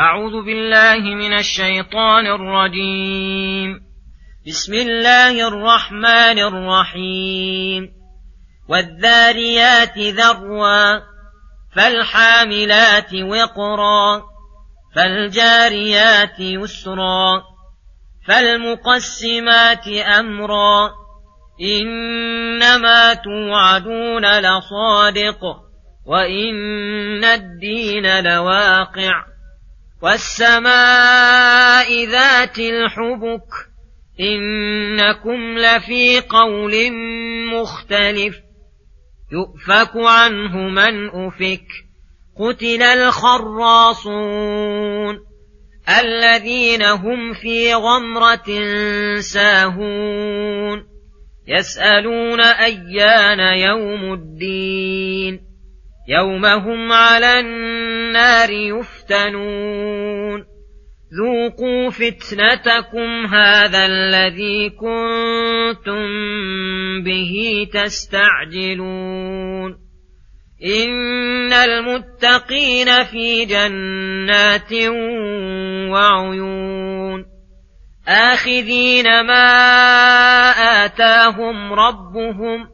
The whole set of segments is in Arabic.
أعوذ بالله من الشيطان الرجيم. بسم الله الرحمن الرحيم. والذاريات ذروا فالحاملات وقرا فالجاريات يسرا فالمقسمات أمرا. إنما توعدون لصادق وإن الدين لواقع. والسماء ذات الحبك إنكم لفي قول مختلف يؤفك عنه من أفك قتل الخراصون الذين هم في غمرة ساهون يسألون أيان يوم الدين يوم هم على النار يفتنون. ذوقوا فتنتكم هذا الذي كنتم به تستعجلون. إن المتقين في جنات وعيون. آخذين ما آتاهم ربهم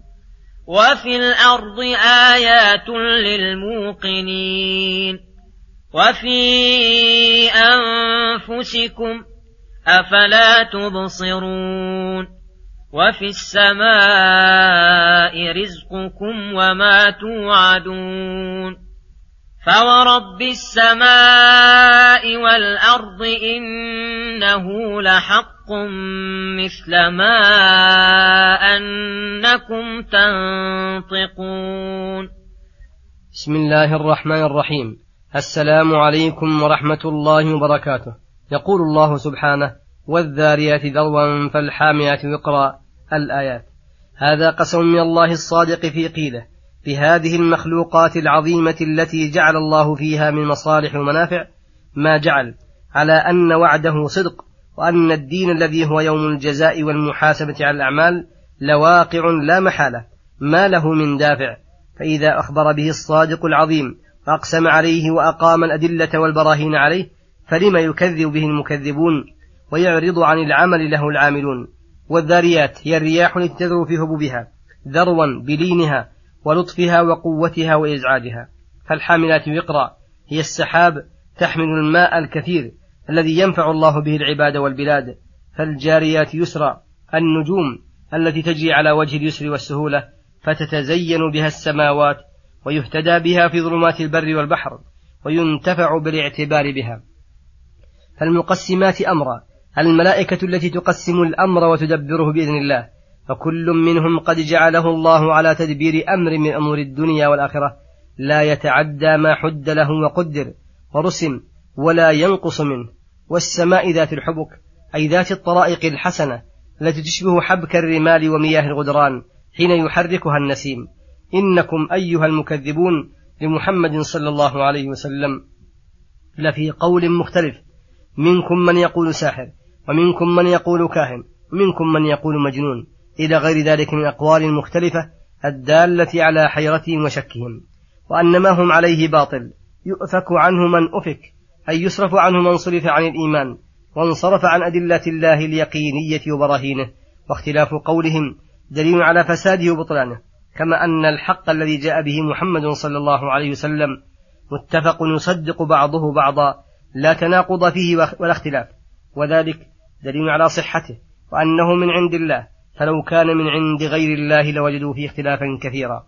وفي الأرض آيات للموقنين وفي أنفسكم أفلا تبصرون وفي السماء رزقكم وما توعدون فورب السماء والأرض إنه لحق مثل ما أنكم تنطقون بسم الله الرحمن الرحيم السلام عليكم ورحمة الله وبركاته. يقول الله سبحانه والذاريات ذروا فالحاميات وقرا الآيات. هذا قسم من الله الصادق في قيله. بهذه المخلوقات العظيمة التي جعل الله فيها من مصالح ومنافع ما جعل على أن وعده صدق وأن الدين الذي هو يوم الجزاء والمحاسبة على الأعمال لواقع لا محالة ما له من دافع. فإذا أخبر به الصادق العظيم وأقسم عليه وأقام الأدلة والبراهين عليه فلما يكذب به المكذبون ويعرض عن العمل له العاملون. والذاريات هي الرياح التي تذرو في هبوبها ذروا بلينها ولطفها وقوتها وإزعاجها. فالحاملات وقرا. هي السحاب تحمل الماء الكثير الذي ينفع الله به العباد والبلاد. فالجاريات يسرا. النجوم التي تجري على وجه اليسر والسهولة فتتزين بها السماوات ويهتدى بها في ظلمات البر والبحر وينتفع بالاعتبار بها. فالمقسمات أمرا. الملائكة التي تقسم الأمر وتدبره بإذن الله. فكل منهم قد جعله الله على تدبير أمر من أمور الدنيا والآخرة. لا يتعدى ما حد له وقدر ورسم ولا ينقص منه. والسماء ذات الحبك أي ذات الطرائق الحسنة التي تشبه حبك الرمال ومياه الغدران حين يحركها النسيم. إنكم أيها المكذبون لمحمد صلى الله عليه وسلم. لفي قول مختلف. منكم من يقول ساحر ومنكم من يقول كاهن ومنكم من يقول مجنون. إلى غير ذلك من أقوال مختلفة الدالة على حيرتهم وشكهم وأن ما هم عليه باطل يؤفك عنه من أفك أي يصرف عنه من صرف عن الإيمان وانصرف عن أدلة الله اليقينية وبراهينه واختلاف قولهم دليل على فساده وبطلانه كما أن الحق الذي جاء به محمد صلى الله عليه وسلم متفق يصدق بعضه بعضا لا تناقض فيه ولا اختلاف وذلك دليل على صحته وأنه من عند الله فلو كان من عند غير الله لوجدوا فيه اختلافا كثيرا.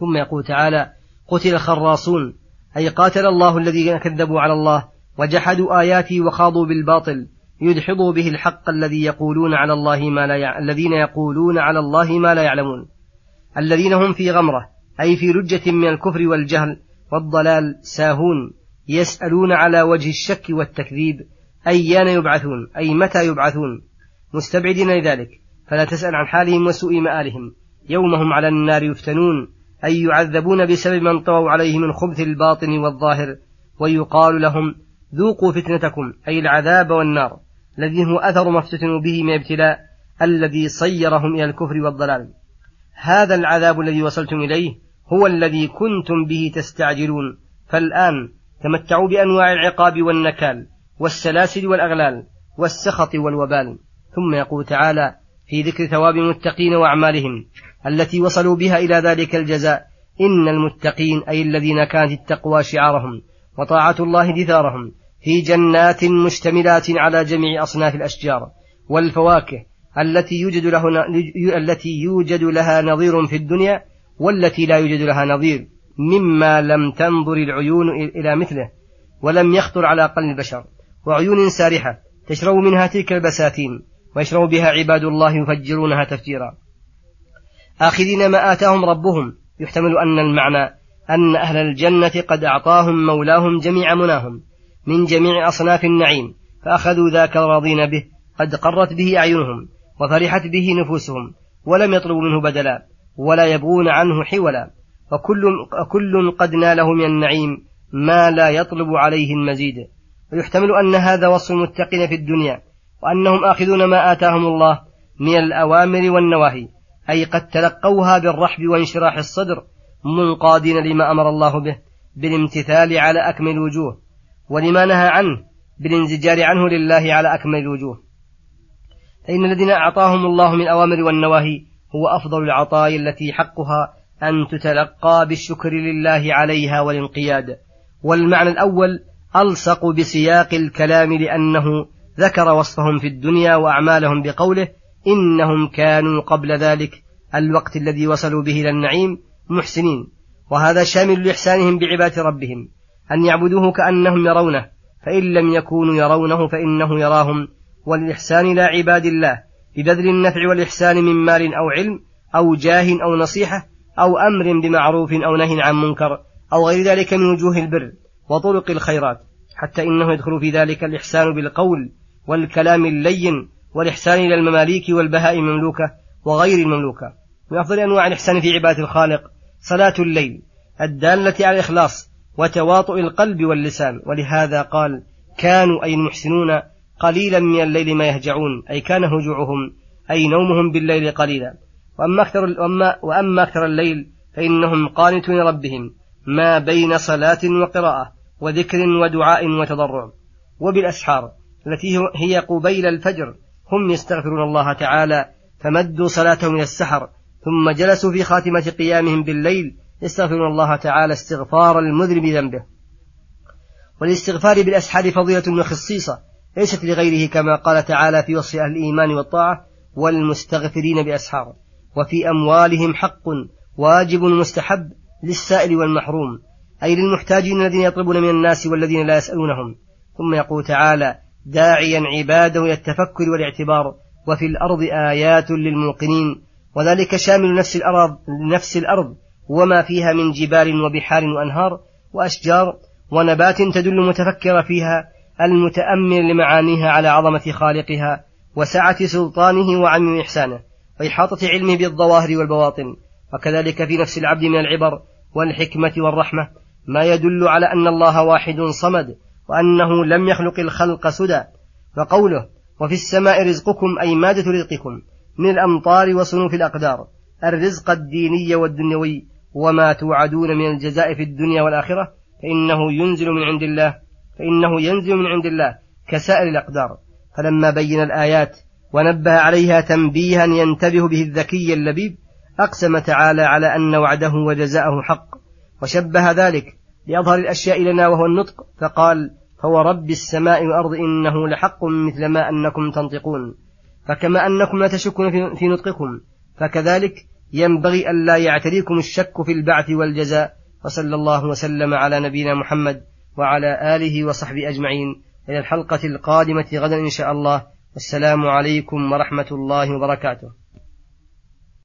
ثم يقول تعالى قتل الخراصون أي قاتل الله الذين كذبوا على الله وجحدوا آياته وخاضوا بالباطل يدحضوا به الحق الذي يقولون على الله ما لا يع... الذين يقولون على الله ما لا يعلمون. الذين هم في غمرة أي في لجة من الكفر والجهل والضلال ساهون يسألون على وجه الشك والتكذيب أيان يبعثون أي متى يبعثون. مستبعدين لذلك. فلا تسأل عن حالهم وسوء مآلهم. يوم هم على النار يفتنون. أي يعذبون بسبب من طووا عليه من خبث الباطن والظاهر. ويقال لهم ذوقوا فتنتكم أي العذاب والنار. الذي هو أثر ما افتتنوا به من ابتلاء الذي صيرهم إلى الكفر والضلال. هذا العذاب الذي وصلتم إليه هو الذي كنتم به تستعجلون. فالآن تمتعوا بأنواع العقاب والنكال والسلاسل والأغلال والسخط والوبال. ثم يقول تعالى في ذكر ثواب المتقين وأعمالهم التي وصلوا بها إلى ذلك الجزاء. إن المتقين أي الذين كانت التقوى شعارهم وطاعة الله دثارهم في جنات مشتملات على جميع أصناف الأشجار والفواكه التي يوجد له التي يوجد لها نظير في الدنيا والتي لا يوجد لها نظير مما لم تنظر العيون إلى مثله ولم يخطر على قلب البشر. وعيون سارحة تشرب منها تلك البساتين ويشرب بها عباد الله يفجرونها تفجيرا. آخذين ما آتاهم ربهم. يحتمل أن المعنى أن أهل الجنة قد أعطاهم مولاهم جميع مناهم من جميع أصناف النعيم فأخذوا ذاك راضين به قد قرت به أعينهم وفرحت به نفوسهم ولم يطلبوا منه بدلا ولا يبغون عنه حولا. وكل, كل قد ناله من النعيم ما لا يطلب عليه المزيد. ويحتمل أن هذا وصف المتقين في الدنيا وأنهم آخذون ما آتاهم الله من الأوامر والنواهي أي قد تلقوها بالرحب وانشراح الصدر منقادين لما أمر الله به بالامتثال على أكمل الوجوه ولما نهى عنه بالانزجار عنه لله على أكمل الوجوه فإن الذين أعطاهم الله من الأوامر والنواهي هو أفضل العطايا التي حقها أن تتلقى بالشكر لله عليها والانقياد. والمعنى الأول ألصق بسياق الكلام لأنه ذكر وصفهم في الدنيا وأعمالهم بقوله إنهم كانوا قبل ذلك الوقت الذي وصلوا به إلى النعيم محسنين. وهذا شامل لإحسانهم بعبادة ربهم. أن يعبدوه كأنهم يرونه. فإن لم يكونوا يرونه فإنه يراهم. وللإحسان إلى عباد الله ببذل النفع والإحسان من مال أو علم أو جاه أو نصيحة أو أمر بمعروف أو نهي عن منكر أو غير ذلك من وجوه البر وطرق الخيرات. حتى إنه يدخل في ذلك الإحسان بالقول والكلام اللين والإحسان إلى المماليك والبهائم المملوكة وغير المملوكة. من أفضل أنواع الإحسان في عبادة الخالق صلاة الليل الدالة على الإخلاص وتواطؤ القلب واللسان. ولهذا قال كانوا أي المحسنون قليلا من الليل ما يهجعون أي كان هجوعهم أي نومهم بالليل قليلا. وأما أكثر, وأما, وأما أكثر الليل فإنهم قانتون ربهم ما بين صلاة وقراءة وذكر ودعاء وتضرع. وبالأسحار التي هي قبيل الفجر. هم يستغفرون الله تعالى فمدوا صلاتهم إلى السحر ثم جلسوا في خاتمة قيامهم بالليل يستغفرون الله تعالى استغفار المذنب ذنبه. والاستغفار بالأسحار فضيلة وخصيصة ليست لغيره كما قال تعالى في وصف أهل الإيمان والطاعة والمستغفرين بأسحار وفي أموالهم حق واجب مستحب للسائل والمحروم أي للمحتاجين الذين يطلبون من الناس والذين لا يسألونهم. ثم يقول تعالى داعيا عباده إلى التفكر والاعتبار وفي الأرض آيات للموقنين. وذلك شامل نفس الأرض نفس الأرض وما فيها من جبال وبحار وأنهار وأشجار ونبات تدل متفكر فيها المتأمل لمعانيها على عظمة خالقها وسعة سلطانه وعم إحسانه وإحاطة علمه بالظواهر والبواطن. وكذلك في نفس العبد من العبر والحكمة والرحمة ما يدل على أن الله واحد صمد وأنه لم يخلق الخلق سدى. وقوله وفي السماء رزقكم أي مادة رزقكم من الأمطار وصنوف الأقدار. الرزق الديني والدنيوي وما توعدون من الجزاء في الدنيا والآخرة فإنه ينزل من عند الله فإنه ينزل من عند الله كسائر الأقدار. فلما بين الآيات ونبه عليها تنبيها ينتبه به الذكي اللبيب أقسم تعالى على أن وعده وجزاءه حق وشبه ذلك بأظهر الأشياء لنا وهو النطق فقال فورب السماء والأرض إنه لحق مثل ما أنكم تنطقون. فكما أنكم لا تشكون في نطقكم فكذلك ينبغي ألا يعتريكم الشك في البعث والجزاء. وصلى الله وسلم على نبينا محمد وعلى آله وصحبه أجمعين. إلى الحلقة القادمة غدا إن شاء الله. والسلام عليكم ورحمة الله وبركاته.